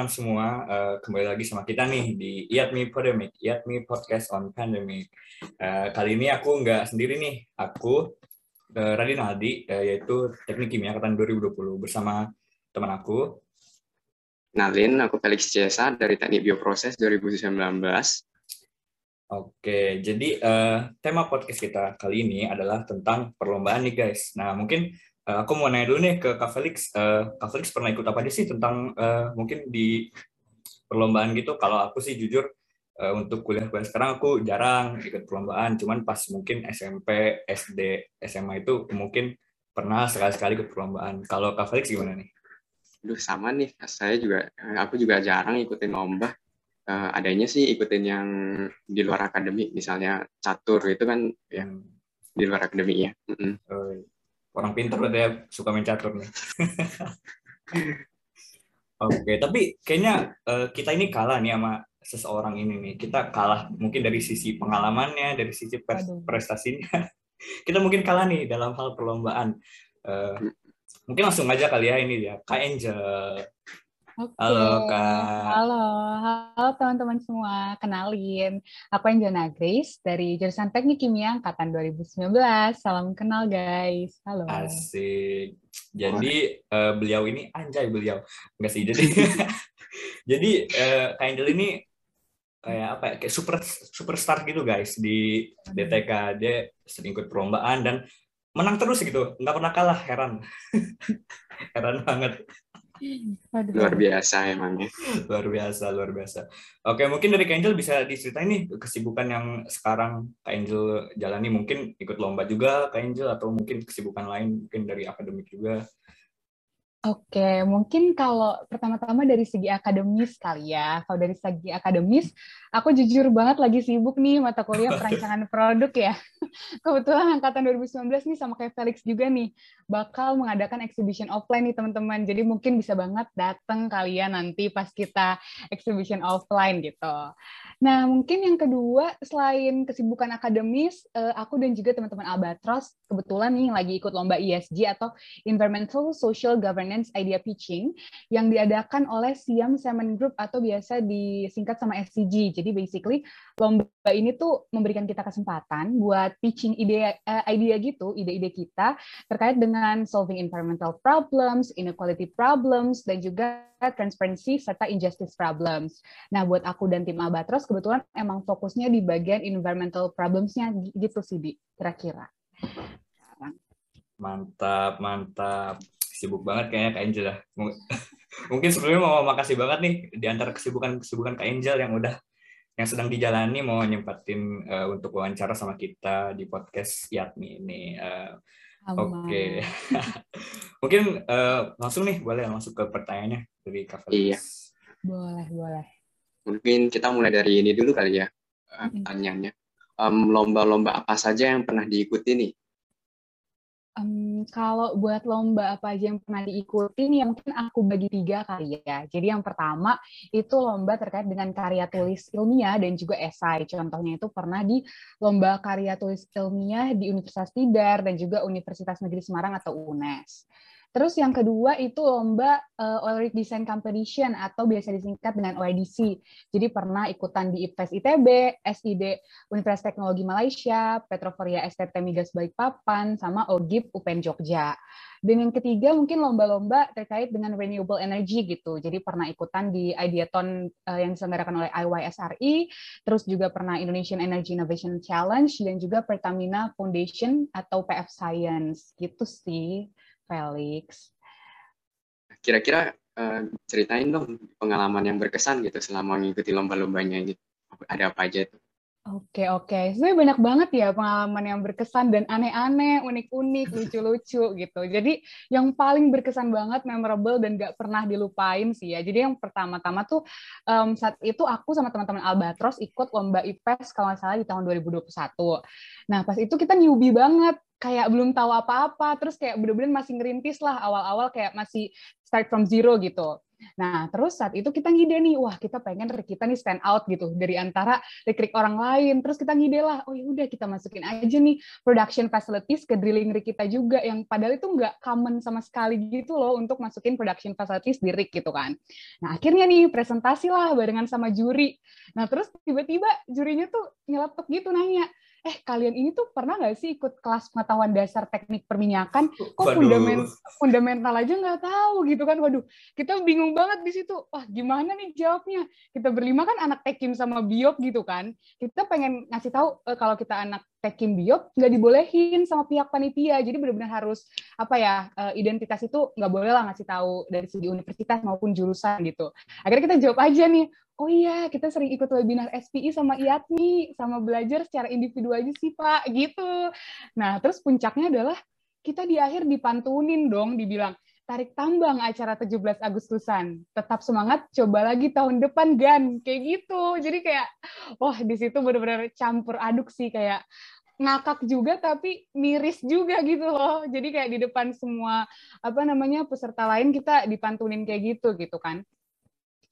teman-teman semua, uh, kembali lagi sama kita nih di IATMI Pandemic, IATMI Podcast on Pandemic. Uh, kali ini aku nggak sendiri nih, aku uh, Radin Aldi, uh, yaitu Teknik Kimia Angkatan 2020 bersama teman aku. Nalin, aku Felix Cesa dari Teknik Bioproses 2019. Oke, jadi uh, tema podcast kita kali ini adalah tentang perlombaan nih guys. Nah, mungkin Uh, aku mau nanya dulu nih ke Kak Felix. Uh, Kak Felix pernah ikut apa aja sih tentang uh, mungkin di perlombaan gitu? Kalau aku sih jujur uh, untuk kuliah-kuliah sekarang aku jarang ikut perlombaan. Cuman pas mungkin SMP, SD, SMA itu mungkin pernah sekali-sekali ikut perlombaan. Kalau Kak Felix gimana nih? Duh sama nih, saya juga, aku juga jarang ikutin lomba. Uh, adanya sih ikutin yang di luar akademik, misalnya catur itu kan yang di luar akademik ya. Mm -mm. Oh, orang pintar berarti ya suka main catur nih. Oke, okay, tapi kayaknya uh, kita ini kalah nih sama seseorang ini nih. Kita kalah mungkin dari sisi pengalamannya, dari sisi prestasinya. kita mungkin kalah nih dalam hal perlombaan. Uh, mungkin langsung aja kali ya ini ya, Kak Angel. Oke. Halo Kak. Halo, halo teman-teman semua. Kenalin, aku Anjana Grace dari jurusan Teknik Kimia angkatan 2019. Salam kenal guys. Halo. Asik. Jadi uh, beliau ini anjay beliau. Enggak sih, jadi jadi uh, Kak Angel ini kayak apa ya? Kayak super superstar gitu guys di DTK. Dia sering ikut perlombaan dan menang terus gitu. Nggak pernah kalah, heran. heran banget. Aduh. Luar biasa emangnya. luar biasa, luar biasa. Oke, mungkin dari Kak Angel bisa diceritain nih kesibukan yang sekarang Kak Angel jalani. Mungkin ikut lomba juga Kak Angel atau mungkin kesibukan lain mungkin dari akademik juga. Oke, mungkin kalau pertama-tama dari segi akademis kali ya. Kalau dari segi akademis, aku jujur banget lagi sibuk nih mata kuliah perancangan produk ya. Kebetulan angkatan 2019 nih sama kayak Felix juga nih, bakal mengadakan exhibition offline nih teman-teman. Jadi mungkin bisa banget datang kalian nanti pas kita exhibition offline gitu. Nah, mungkin yang kedua, selain kesibukan akademis, eh, aku dan juga teman-teman Albatros kebetulan nih lagi ikut lomba ESG atau Environmental Social Governance Idea Pitching yang diadakan oleh Siam Semen Group atau biasa disingkat sama SCG. Jadi basically lomba ini tuh memberikan kita kesempatan buat pitching ide uh, idea gitu, ide-ide kita terkait dengan solving environmental problems, inequality problems dan juga transparency serta injustice problems. Nah, buat aku dan tim Albatros kebetulan emang fokusnya di bagian environmental problems-nya gitu sih, Di, kira-kira. Mantap, mantap. Sibuk banget kayaknya Kak Angel ya. Mungkin sebelumnya mau makasih banget nih di antara kesibukan-kesibukan Kak Angel yang udah yang sedang dijalani mau nyempatin uh, untuk wawancara sama kita di podcast Yatmi ini. Uh, Oke, okay. mungkin uh, langsung nih boleh langsung ke pertanyaannya dari Kak Iya. Boleh, boleh. Mungkin kita mulai dari ini dulu kali ya pertanyaannya. Um, lomba-lomba apa saja yang pernah diikuti nih Um, kalau buat lomba apa aja yang pernah diikuti nih, mungkin aku bagi tiga kali ya. Jadi yang pertama itu lomba terkait dengan karya tulis ilmiah dan juga esai. Contohnya itu pernah di lomba karya tulis ilmiah di Universitas Tidar dan juga Universitas Negeri Semarang atau UNES. Terus yang kedua itu lomba uh, Oil Rig Design Competition atau biasa disingkat dengan OIDC. Jadi pernah ikutan di IPES ITB, SID Universitas Teknologi Malaysia, Petroforia STT Migas Balikpapan, sama OGIP UPN Jogja. Dan yang ketiga mungkin lomba-lomba terkait dengan renewable energy gitu. Jadi pernah ikutan di Ideathon uh, yang diselenggarakan oleh IYSRI, terus juga pernah Indonesian Energy Innovation Challenge dan juga Pertamina Foundation atau PF Science gitu sih. Felix. Kira-kira uh, ceritain dong pengalaman yang berkesan gitu selama mengikuti lomba-lombanya gitu. Ada apa aja tuh? Oke oke, sebenarnya banyak banget ya pengalaman yang berkesan dan aneh-aneh, unik-unik, lucu-lucu gitu. Jadi yang paling berkesan banget, memorable dan gak pernah dilupain sih ya. Jadi yang pertama-tama tuh um, saat itu aku sama teman-teman Albatros ikut lomba IPES kalau nggak salah di tahun 2021. Nah pas itu kita newbie banget, kayak belum tahu apa-apa, terus kayak bener-bener masih ngerintis lah awal-awal kayak masih start from zero gitu. Nah, terus saat itu kita ngide nih, wah kita pengen kita nih stand out gitu dari antara rekrik orang lain. Terus kita ngide lah, oh ya udah kita masukin aja nih production facilities ke drilling rig kita juga yang padahal itu nggak common sama sekali gitu loh untuk masukin production facilities di rig gitu kan. Nah, akhirnya nih presentasi lah barengan sama juri. Nah, terus tiba-tiba jurinya tuh nyeletuk gitu nanya, eh kalian ini tuh pernah nggak sih ikut kelas pengetahuan dasar teknik perminyakan? Kok fundament, fundamental aja nggak tahu gitu kan? Waduh, kita bingung banget di situ. Wah, gimana nih jawabnya? Kita berlima kan anak tekim sama biop gitu kan? Kita pengen ngasih tahu uh, kalau kita anak tekim biop nggak dibolehin sama pihak panitia. Jadi benar-benar harus apa ya uh, identitas itu nggak boleh lah ngasih tahu dari segi universitas maupun jurusan gitu. Akhirnya kita jawab aja nih, oh iya kita sering ikut webinar SPI sama IATMI sama belajar secara individu aja sih Pak gitu. Nah terus puncaknya adalah kita di akhir dipantunin dong dibilang tarik tambang acara 17 Agustusan. Tetap semangat, coba lagi tahun depan gan kayak gitu. Jadi kayak wah di situ benar-benar campur aduk sih kayak ngakak juga tapi miris juga gitu loh. Jadi kayak di depan semua apa namanya peserta lain kita dipantunin kayak gitu gitu kan.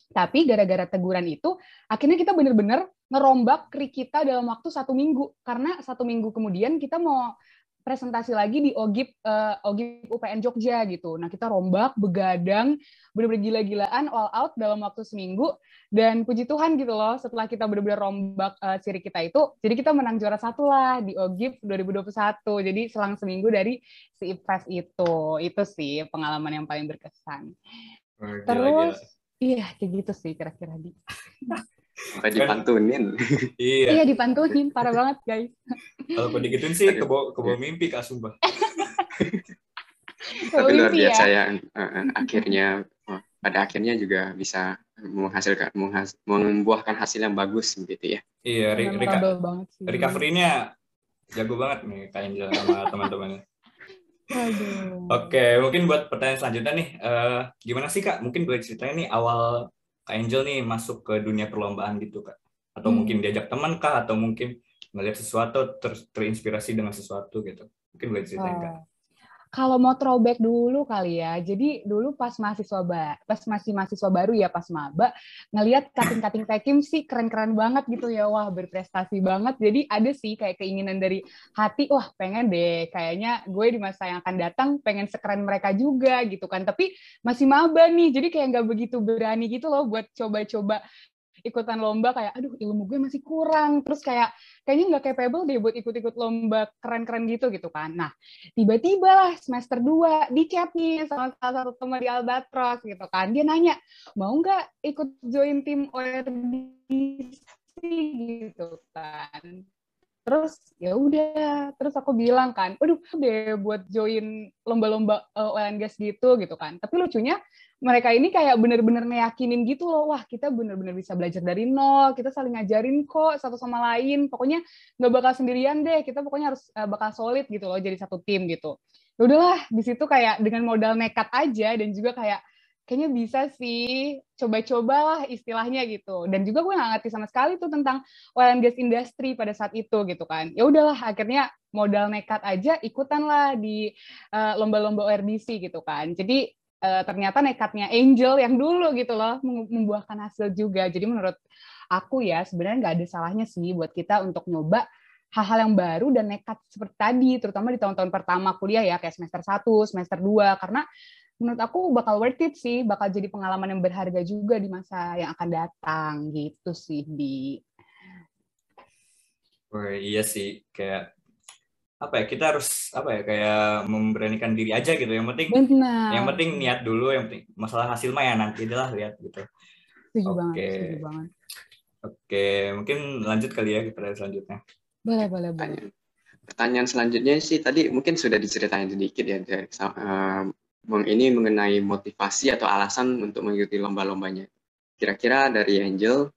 Tapi gara-gara teguran itu, akhirnya kita benar-benar ngerombak krik kita dalam waktu satu minggu. Karena satu minggu kemudian kita mau presentasi lagi di OGIP uh, OGIP UPN Jogja gitu. Nah kita rombak, begadang, benar-benar gila-gilaan, all out dalam waktu seminggu. Dan puji Tuhan gitu loh, setelah kita benar-benar rombak uh, siri kita itu, jadi kita menang juara satu lah di OGIP 2021. Jadi selang seminggu dari si IPFES itu. Itu sih pengalaman yang paling berkesan. Oh, gila, Terus gila Iya, kayak gitu sih kira-kira di. Sampai dipantunin. iya. Iya, dipantunin. Parah banget, guys. Kalau pada digituin sih kebo kebo mimpi Kak Sumpah. Tapi luar biasa ya, uh, akhirnya oh, pada akhirnya juga bisa menghasilkan menghas, membuahkan hasil yang bagus gitu ya. Iya, re recovery-nya jago banget nih Angel sama teman-temannya. Aduh. Oke, mungkin buat pertanyaan selanjutnya nih, uh, gimana sih kak? Mungkin boleh ceritanya nih awal kak Angel nih masuk ke dunia perlombaan gitu kak? Atau hmm. mungkin diajak teman kak? Atau mungkin melihat sesuatu ter terinspirasi dengan sesuatu gitu? Mungkin boleh ceritain kak? Kalau mau throwback dulu kali ya. Jadi dulu pas mahasiswa ba pas masih mahasiswa baru ya pas maba ngelihat cutting-cutting tekim sih keren-keren banget gitu ya. Wah, berprestasi banget. Jadi ada sih kayak keinginan dari hati, wah pengen deh kayaknya gue di masa yang akan datang pengen sekeren mereka juga gitu kan. Tapi masih maba nih. Jadi kayak nggak begitu berani gitu loh buat coba-coba ikutan lomba kayak aduh ilmu gue masih kurang. Terus kayak kayaknya nggak capable deh buat ikut-ikut lomba keren-keren gitu gitu kan. Nah tiba-tiba lah semester 2 di chat nih sama salah satu teman di Albatros gitu kan. Dia nanya mau nggak ikut join tim ORBC gitu kan terus ya udah terus aku bilang kan waduh deh buat join lomba-lomba uh, oil and gas gitu gitu kan. Tapi lucunya mereka ini kayak bener-bener meyakinin gitu loh wah kita bener-bener bisa belajar dari nol kita saling ngajarin kok satu sama lain. Pokoknya nggak bakal sendirian deh kita pokoknya harus uh, bakal solid gitu loh jadi satu tim gitu. Ya udahlah di situ kayak dengan modal nekat aja dan juga kayak kayaknya bisa sih. Coba-cobalah istilahnya gitu. Dan juga gue nggak ngerti sama sekali tuh tentang oil and gas industry pada saat itu gitu kan. Ya udahlah akhirnya modal nekat aja ikutan lah di uh, lomba-lomba ORBC gitu kan. Jadi uh, ternyata nekatnya Angel yang dulu gitu loh membuahkan hasil juga. Jadi menurut aku ya sebenarnya nggak ada salahnya sih buat kita untuk nyoba hal-hal yang baru dan nekat seperti tadi, terutama di tahun-tahun pertama kuliah ya, kayak semester 1, semester 2, karena menurut aku bakal worth it sih, bakal jadi pengalaman yang berharga juga di masa yang akan datang gitu sih di. Oh, iya sih, kayak apa ya kita harus apa ya kayak memberanikan diri aja gitu yang penting Benar. yang penting niat dulu yang penting masalah hasil mah ya nanti lah lihat gitu setuju okay. banget setuju banget oke mungkin lanjut kali ya kita selanjutnya boleh boleh boleh pertanyaan selanjutnya sih tadi mungkin sudah diceritain sedikit ya dari ini mengenai motivasi atau alasan untuk mengikuti lomba-lombanya. Kira-kira dari Angel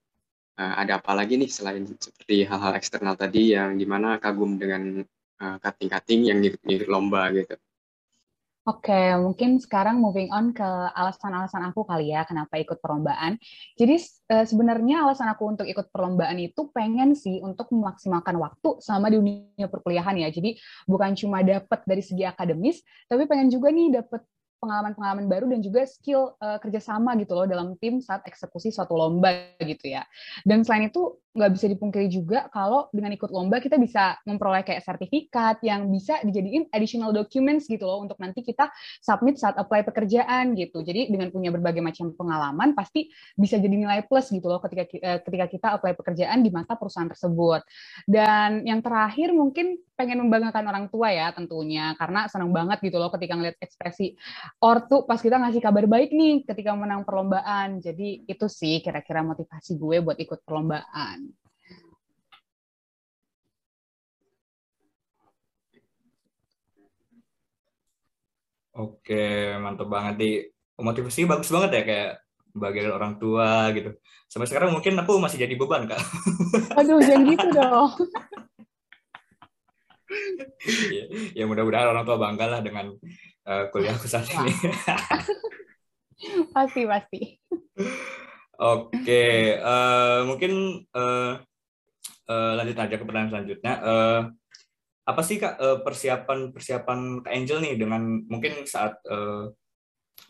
uh, ada apa lagi nih selain seperti hal-hal eksternal tadi yang di mana kagum dengan uh, cutting-cutting yang ngikut lomba gitu? Oke, mungkin sekarang moving on ke alasan-alasan aku kali ya kenapa ikut perlombaan. Jadi sebenarnya alasan aku untuk ikut perlombaan itu pengen sih untuk memaksimalkan waktu sama di dunia perkuliahan ya. Jadi bukan cuma dapat dari segi akademis, tapi pengen juga nih dapat pengalaman-pengalaman baru dan juga skill uh, kerjasama gitu loh dalam tim saat eksekusi suatu lomba gitu ya. Dan selain itu nggak bisa dipungkiri juga kalau dengan ikut lomba kita bisa memperoleh kayak sertifikat yang bisa dijadiin additional documents gitu loh untuk nanti kita submit saat apply pekerjaan gitu. Jadi dengan punya berbagai macam pengalaman pasti bisa jadi nilai plus gitu loh ketika eh, ketika kita apply pekerjaan di mata perusahaan tersebut. Dan yang terakhir mungkin pengen membanggakan orang tua ya tentunya karena senang banget gitu loh ketika ngeliat ekspresi ortu pas kita ngasih kabar baik nih ketika menang perlombaan. Jadi itu sih kira-kira motivasi gue buat ikut perlombaan. Oke, mantap banget di motivasi bagus banget ya kayak bagian orang tua gitu. Sampai sekarang mungkin aku masih jadi beban kak. Aduh, jangan gitu dong. ya, ya mudah-mudahan orang tua bangga lah dengan uh, kuliah aku saat ini. pasti pasti. Oke, uh, mungkin uh, uh, lanjut aja ke pertanyaan selanjutnya. Uh, apa sih kak uh, persiapan persiapan kak Angel nih dengan mungkin saat uh,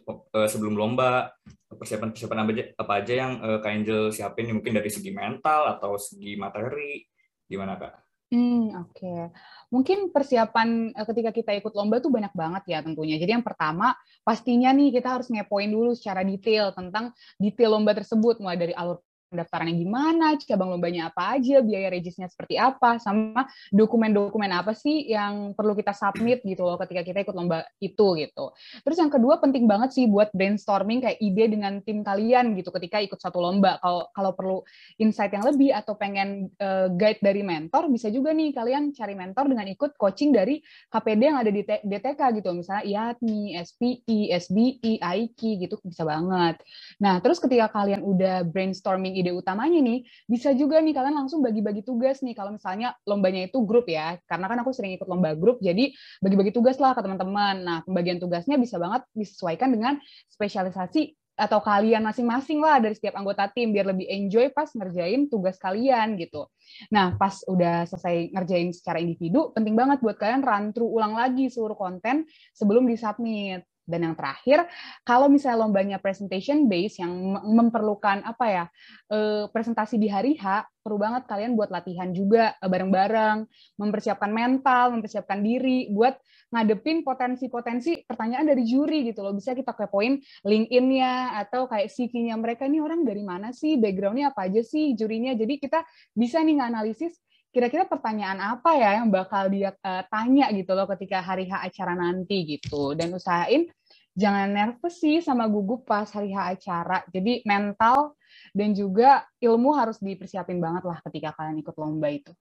uh, sebelum lomba persiapan persiapan apa aja, apa aja yang uh, kak Angel siapin nih mungkin dari segi mental atau segi materi gimana kak? Hmm, oke. Okay. Mungkin persiapan ketika kita ikut lomba tuh banyak banget ya tentunya. Jadi yang pertama pastinya nih kita harus ngepoin dulu secara detail tentang detail lomba tersebut mulai dari alur pendaftarannya gimana, cabang lombanya apa aja, biaya regisnya seperti apa, sama dokumen-dokumen apa sih yang perlu kita submit gitu loh ketika kita ikut lomba itu gitu. Terus yang kedua penting banget sih buat brainstorming kayak ide dengan tim kalian gitu ketika ikut satu lomba. Kalau kalau perlu insight yang lebih atau pengen uh, guide dari mentor, bisa juga nih kalian cari mentor dengan ikut coaching dari KPD yang ada di DTK gitu, misalnya IATMI, SPI, SBI, AIKI gitu bisa banget. Nah, terus ketika kalian udah brainstorming ide utamanya nih, bisa juga nih kalian langsung bagi-bagi tugas nih kalau misalnya lombanya itu grup ya. Karena kan aku sering ikut lomba grup, jadi bagi-bagi tugas lah ke teman-teman. Nah, pembagian tugasnya bisa banget disesuaikan dengan spesialisasi atau kalian masing-masing lah dari setiap anggota tim biar lebih enjoy pas ngerjain tugas kalian gitu. Nah, pas udah selesai ngerjain secara individu, penting banget buat kalian run through ulang lagi seluruh konten sebelum disubmit. Dan yang terakhir, kalau misalnya lombanya presentation base yang memerlukan apa ya eh, presentasi di hari H, perlu banget kalian buat latihan juga eh, bareng-bareng, mempersiapkan mental, mempersiapkan diri buat ngadepin potensi-potensi pertanyaan dari juri gitu loh. Bisa kita kepoin LinkedIn-nya atau kayak CV-nya mereka ini orang dari mana sih, background-nya apa aja sih jurinya. Jadi kita bisa nih nganalisis kira-kira pertanyaan apa ya yang bakal dia uh, tanya gitu loh ketika hari H acara nanti gitu dan usahain jangan nervous sih sama gugup pas hari H acara jadi mental dan juga ilmu harus dipersiapin banget lah ketika kalian ikut lomba itu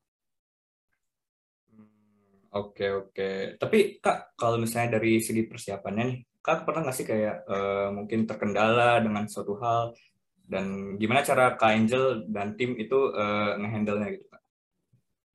hmm, Oke oke. Tapi kak kalau misalnya dari segi persiapannya nih, kak pernah nggak sih kayak uh, mungkin terkendala dengan suatu hal dan gimana cara kak Angel dan tim itu uh, ngehandle-nya gitu?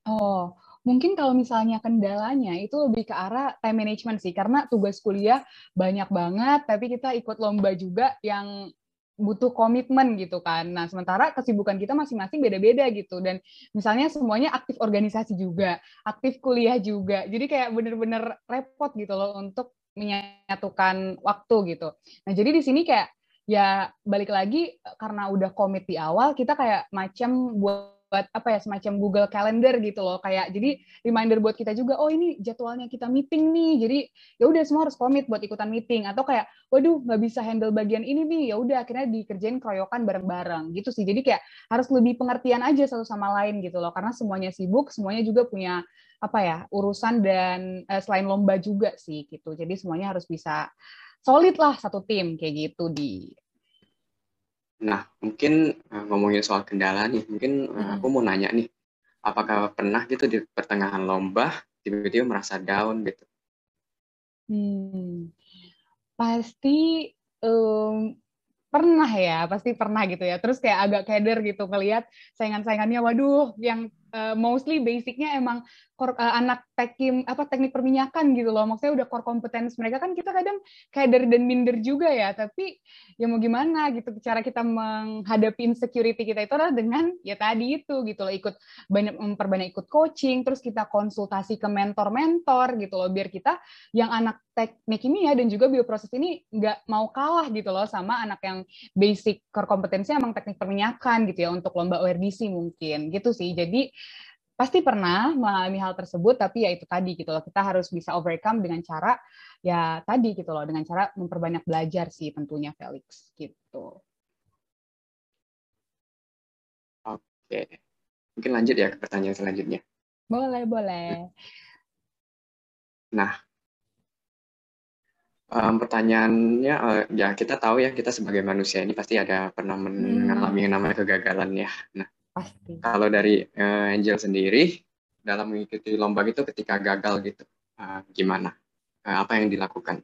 Oh, mungkin kalau misalnya kendalanya itu lebih ke arah time management sih, karena tugas kuliah banyak banget, tapi kita ikut lomba juga yang butuh komitmen gitu kan. Nah, sementara kesibukan kita masing-masing beda-beda gitu. Dan misalnya semuanya aktif organisasi juga, aktif kuliah juga. Jadi kayak bener-bener repot gitu loh untuk menyatukan waktu gitu. Nah, jadi di sini kayak ya balik lagi karena udah komit di awal, kita kayak macam buat buat apa ya semacam Google Calendar gitu loh. Kayak jadi reminder buat kita juga oh ini jadwalnya kita meeting nih. Jadi ya udah semua harus komit buat ikutan meeting. Atau kayak waduh nggak bisa handle bagian ini nih. Ya udah akhirnya dikerjain keroyokan bareng-bareng. Gitu sih. Jadi kayak harus lebih pengertian aja satu sama lain gitu loh. Karena semuanya sibuk semuanya juga punya apa ya urusan dan eh, selain lomba juga sih gitu. Jadi semuanya harus bisa solid lah satu tim kayak gitu di Nah, mungkin uh, ngomongin soal kendala nih, mungkin uh, aku mau nanya nih, apakah pernah gitu di pertengahan lomba tiba-tiba merasa down gitu? Hmm, pasti um, pernah ya, pasti pernah gitu ya. Terus kayak agak keder gitu ngelihat saingan-saingannya, waduh, yang uh, mostly basicnya emang uh, anak teknik apa teknik perminyakan gitu loh. Maksudnya udah core competence mereka. Kan kita kadang dari dan minder juga ya. Tapi ya mau gimana gitu cara kita menghadapi insecurity kita itu adalah dengan ya tadi itu gitu loh. Ikut banyak memperbanyak ikut coaching terus kita konsultasi ke mentor-mentor gitu loh. Biar kita yang anak teknik ini ya dan juga bioproses ini nggak mau kalah gitu loh sama anak yang basic core kompetensinya emang teknik perminyakan gitu ya untuk lomba ORDC mungkin. Gitu sih. Jadi pasti pernah mengalami hal tersebut tapi ya itu tadi gitu loh kita harus bisa overcome dengan cara ya tadi gitu loh dengan cara memperbanyak belajar sih tentunya Felix gitu. Oke, mungkin lanjut ya ke pertanyaan selanjutnya. Boleh boleh. Nah, um, pertanyaannya uh, ya kita tahu ya kita sebagai manusia ini pasti ada pernah mengalami yang namanya kegagalan ya. Nah, Pasti. Kalau dari uh, Angel sendiri dalam mengikuti lomba itu ketika gagal gitu, uh, gimana? Uh, apa yang dilakukan?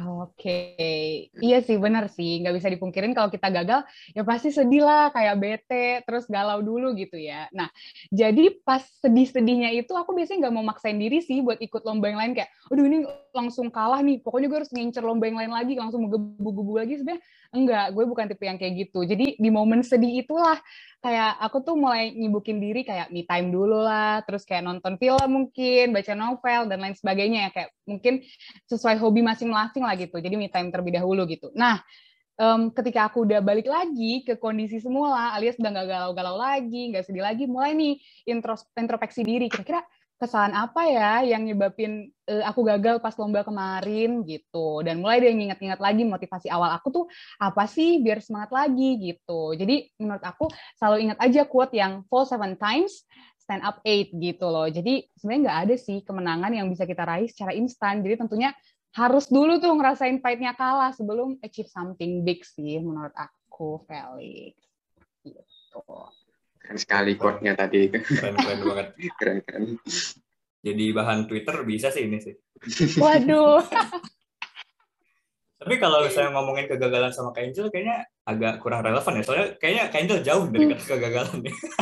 Oke, okay. iya sih benar sih, nggak bisa dipungkirin kalau kita gagal ya pasti sedih lah, kayak bete, terus galau dulu gitu ya. Nah, jadi pas sedih-sedihnya itu aku biasanya nggak mau maksain diri sih buat ikut lomba yang lain kayak, aduh ini langsung kalah nih, pokoknya gue harus ngincer lomba yang lain lagi, langsung menggebu-gebu lagi sebenarnya enggak, gue bukan tipe yang kayak gitu. Jadi di momen sedih itulah kayak aku tuh mulai nyibukin diri kayak me time dulu lah, terus kayak nonton film mungkin, baca novel dan lain sebagainya ya kayak mungkin sesuai hobi masing-masing lah gitu. Jadi me time terlebih dahulu gitu. Nah, um, ketika aku udah balik lagi ke kondisi semula, alias udah nggak galau-galau lagi, nggak sedih lagi, mulai nih introspeksi diri. Kira-kira kesalahan apa ya yang nyebabin uh, aku gagal pas lomba kemarin gitu. Dan mulai dia nginget-nginget lagi motivasi awal aku tuh apa sih biar semangat lagi gitu. Jadi menurut aku selalu ingat aja quote yang fall seven times stand up eight gitu loh. Jadi sebenarnya nggak ada sih kemenangan yang bisa kita raih secara instan. Jadi tentunya harus dulu tuh ngerasain pahitnya kalah sebelum achieve something big sih menurut aku Felix. Gitu Keren sekali quote-nya tadi. Keren, keren banget. Keren, keren. Jadi bahan Twitter bisa sih ini sih. Waduh. Tapi kalau saya ngomongin kegagalan sama Kak Angel, kayaknya agak kurang relevan ya. Soalnya kayaknya Kak Angel jauh dari kata kegagalan.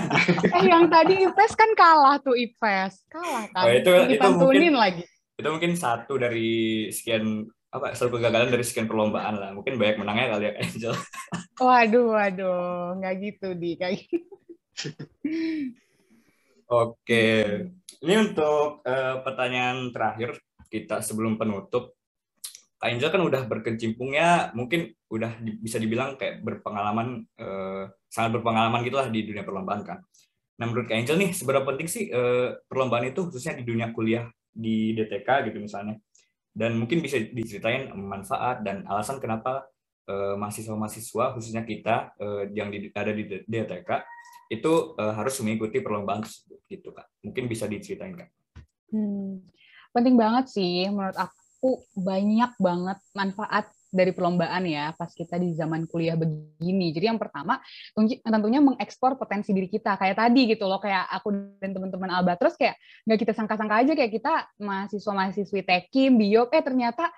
eh, yang tadi Ipes kan kalah tuh Ipes. Kalah kan. Oh, itu, itu mungkin, lagi. Itu mungkin satu dari sekian apa satu kegagalan dari sekian perlombaan lah. Mungkin banyak menangnya kali ya Kak Angel. Waduh, waduh. Nggak gitu, di kayak gitu. Oke, ini untuk uh, pertanyaan terakhir kita sebelum penutup. Kak Angel kan udah berkecimpungnya, mungkin udah di, bisa dibilang kayak berpengalaman, uh, sangat berpengalaman gitulah di dunia perlombaan kan. Nah menurut Kak Angel nih, seberapa penting sih uh, perlombaan itu khususnya di dunia kuliah di DTK gitu misalnya? Dan mungkin bisa diceritain manfaat dan alasan kenapa mahasiswa-mahasiswa khususnya kita yang di, ada di DTK itu uh, harus mengikuti perlombaan tersebut gitu kak. Mungkin bisa diceritain kak. Hmm, penting banget sih menurut aku banyak banget manfaat dari perlombaan ya pas kita di zaman kuliah begini. Jadi yang pertama tentunya mengeksplor potensi diri kita. Kayak tadi gitu loh kayak aku dan teman-teman Albatros kayak nggak kita sangka-sangka aja kayak kita mahasiswa mahasiswi tekim biok eh ternyata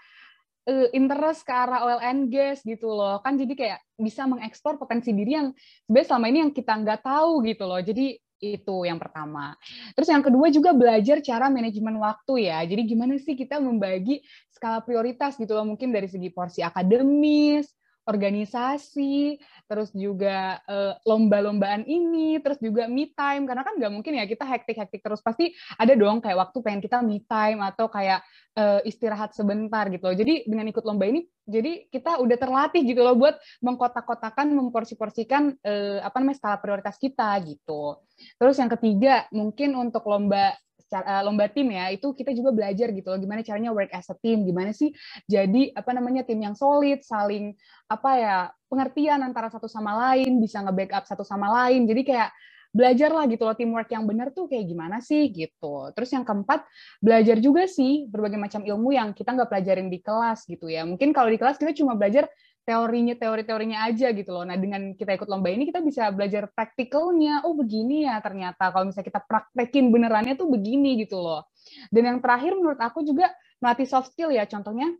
uh, interest ke arah oil and gas gitu loh kan jadi kayak bisa mengekspor potensi diri yang sebenarnya selama ini yang kita nggak tahu gitu loh jadi itu yang pertama. Terus yang kedua juga belajar cara manajemen waktu ya. Jadi gimana sih kita membagi skala prioritas gitu loh mungkin dari segi porsi akademis, organisasi, terus juga uh, lomba-lombaan ini, terus juga me time karena kan nggak mungkin ya kita hektik-hektik terus pasti ada dong kayak waktu pengen kita me time atau kayak uh, istirahat sebentar gitu loh. Jadi dengan ikut lomba ini jadi kita udah terlatih gitu loh buat mengkotak-kotakan, memporsi-porsikan uh, apa namanya skala prioritas kita gitu. Terus yang ketiga mungkin untuk lomba Eh, lomba tim ya itu kita juga belajar gitu loh gimana caranya work as a team gimana sih jadi apa namanya tim yang solid saling apa ya pengertian antara satu sama lain bisa nge-backup satu sama lain jadi kayak belajar lah gitu loh teamwork yang benar tuh kayak gimana sih gitu. Terus yang keempat belajar juga sih berbagai macam ilmu yang kita nggak pelajarin di kelas gitu ya. Mungkin kalau di kelas kita cuma belajar teorinya teori-teorinya aja gitu loh. Nah dengan kita ikut lomba ini kita bisa belajar praktikalnya. Oh begini ya ternyata kalau misalnya kita praktekin benerannya tuh begini gitu loh. Dan yang terakhir menurut aku juga melatih soft skill ya. Contohnya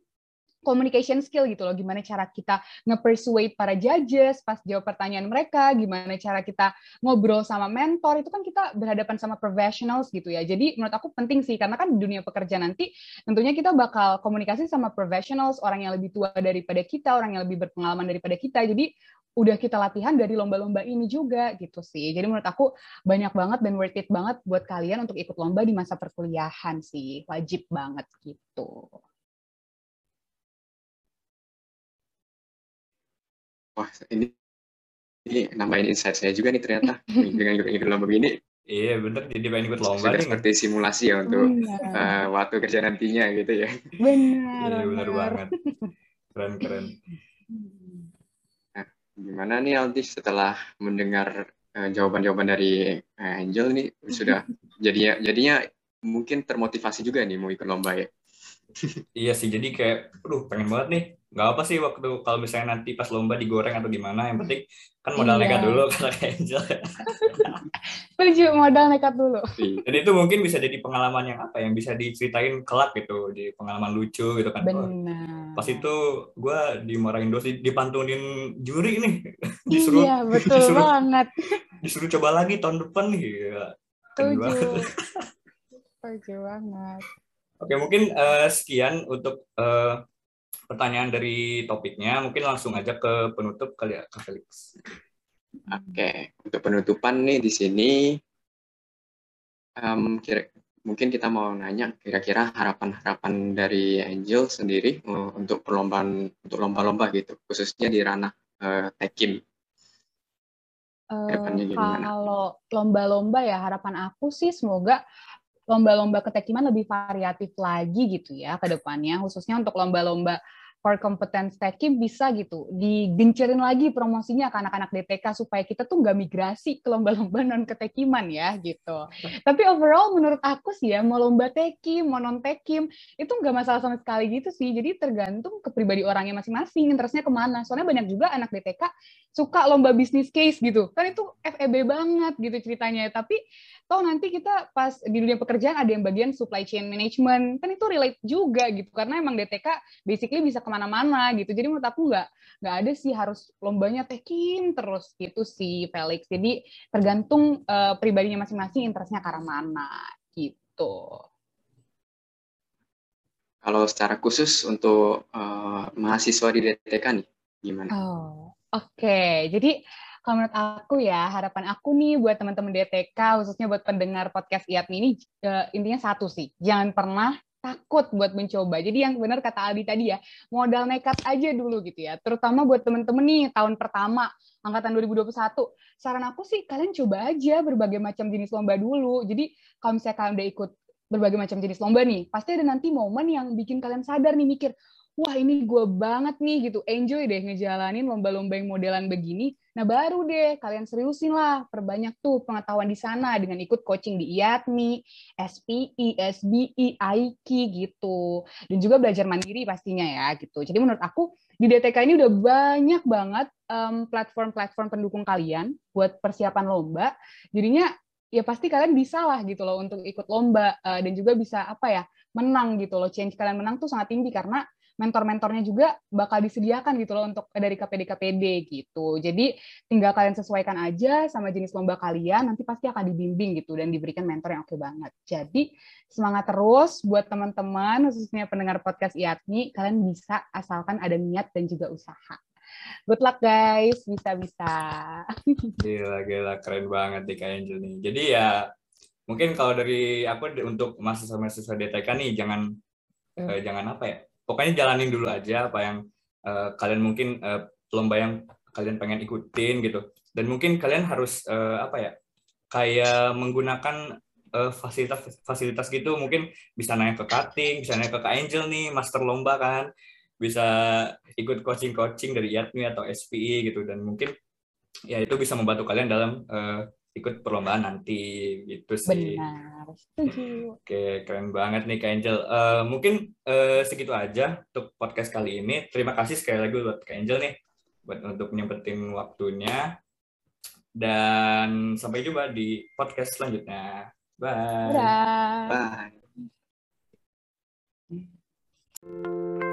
communication skill gitu loh, gimana cara kita nge-persuade para judges pas jawab pertanyaan mereka, gimana cara kita ngobrol sama mentor, itu kan kita berhadapan sama professionals gitu ya. Jadi menurut aku penting sih, karena kan di dunia pekerja nanti tentunya kita bakal komunikasi sama professionals, orang yang lebih tua daripada kita, orang yang lebih berpengalaman daripada kita. Jadi udah kita latihan dari lomba-lomba ini juga gitu sih. Jadi menurut aku banyak banget dan worth it banget buat kalian untuk ikut lomba di masa perkuliahan sih. Wajib banget gitu. Wah ini ini nambahin insight saya juga nih ternyata dengan ikut, ikut lomba begini Iya bener, jadi pengen ikut lomba Sudah seperti simulasi ya untuk uh, waktu kerja nantinya gitu ya. Benar. Iya benar banget. Keren keren. Nah, gimana nih Aldi setelah mendengar uh, jawaban-jawaban dari uh, Angel nih sudah jadinya jadinya mungkin termotivasi juga nih mau ikut lomba ya. Iya sih, jadi kayak, aduh pengen banget nih. Nggak apa sih waktu kalau misalnya nanti pas lomba digoreng atau gimana yang penting kan modal iya. nekat dulu kata Angel. Setuju modal nekat dulu. Dan itu mungkin bisa jadi pengalaman yang apa yang bisa diceritain kelak gitu di pengalaman lucu gitu kan. Benar. pas itu gue dimarahin dosi dipantunin juri nih. Disuruh iya betul disuruh, banget. disuruh coba lagi tahun depan nih ya, setuju. setuju banget Oke, mungkin uh, sekian untuk uh, pertanyaan dari topiknya. Mungkin langsung aja ke penutup kali ya, Kak Felix. Oke, untuk penutupan nih di sini, um, kira, mungkin kita mau nanya kira-kira harapan-harapan dari Angel sendiri uh, untuk perlombaan untuk lomba-lomba gitu, khususnya di ranah uh, tekim. Uh, kalau lomba-lomba ya harapan aku sih semoga lomba-lomba ketekiman lebih variatif lagi gitu ya ke depannya, khususnya untuk lomba-lomba core competence tekim bisa gitu digencerin lagi promosinya ke anak-anak DTK supaya kita tuh nggak migrasi ke lomba-lomba non ketekiman ya gitu. Tapi overall menurut aku sih ya mau lomba tekim mau non tekim itu nggak masalah sama sekali gitu sih. Jadi tergantung ke pribadi orangnya masing-masing interestnya ke mana. Soalnya banyak juga anak DTK suka lomba bisnis case gitu kan itu FEB banget gitu ceritanya. Tapi toh nanti kita pas di dunia pekerjaan ada yang bagian supply chain management kan itu relate juga gitu karena emang DTK basically bisa ke mana-mana gitu jadi menurut aku nggak nggak ada sih harus lombanya tekin terus gitu sih Felix jadi tergantung uh, pribadinya masing-masing interestnya ke arah mana gitu kalau secara khusus untuk uh, mahasiswa di DTK nih gimana? Oh, oke. Okay. Jadi kalau menurut aku ya, harapan aku nih buat teman-teman DTK, khususnya buat pendengar podcast IATMI ini, uh, intinya satu sih, jangan pernah takut buat mencoba. Jadi yang benar kata Aldi tadi ya, modal nekat aja dulu gitu ya. Terutama buat teman-teman nih tahun pertama angkatan 2021. Saran aku sih kalian coba aja berbagai macam jenis lomba dulu. Jadi kalau misalnya kalian udah ikut berbagai macam jenis lomba nih, pasti ada nanti momen yang bikin kalian sadar nih mikir, wah ini gue banget nih gitu, enjoy deh ngejalanin lomba-lomba yang modelan begini. Nah baru deh kalian seriusin lah, perbanyak tuh pengetahuan di sana dengan ikut coaching di IATMI, SPI, SBI, AIKI gitu. Dan juga belajar mandiri pastinya ya gitu. Jadi menurut aku di DTK ini udah banyak banget platform-platform um, pendukung kalian buat persiapan lomba. Jadinya ya pasti kalian bisa lah gitu loh untuk ikut lomba uh, dan juga bisa apa ya menang gitu loh. Change kalian menang tuh sangat tinggi karena mentor-mentornya juga bakal disediakan gitu loh untuk dari KPD-KPD gitu. Jadi tinggal kalian sesuaikan aja sama jenis lomba kalian, nanti pasti akan dibimbing gitu dan diberikan mentor yang oke banget. Jadi semangat terus buat teman-teman, khususnya pendengar podcast IATMI, kalian bisa asalkan ada niat dan juga usaha. Good luck guys, bisa-bisa. Gila, gila, keren banget nih Kak Angel nih. Jadi ya mungkin kalau dari aku untuk mahasiswa-mahasiswa DTK nih jangan hmm. eh, jangan apa ya pokoknya jalanin dulu aja apa yang uh, kalian mungkin uh, lomba yang kalian pengen ikutin gitu. Dan mungkin kalian harus uh, apa ya kayak menggunakan uh, fasilitas fasilitas gitu. Mungkin bisa naik ke cutting bisa naik ke Kak Angel nih master lomba kan. Bisa ikut coaching coaching dari IATMI atau SPI gitu. Dan mungkin ya itu bisa membantu kalian dalam uh, ikut perlombaan nanti gitu sih. Benar. Oke, keren banget nih Kak Angel. Uh, mungkin uh, segitu aja untuk podcast kali ini. Terima kasih sekali lagi buat Kak Angel nih buat untuk nyempetin waktunya. Dan sampai jumpa di podcast selanjutnya. Bye. Dadah. Bye. Bye.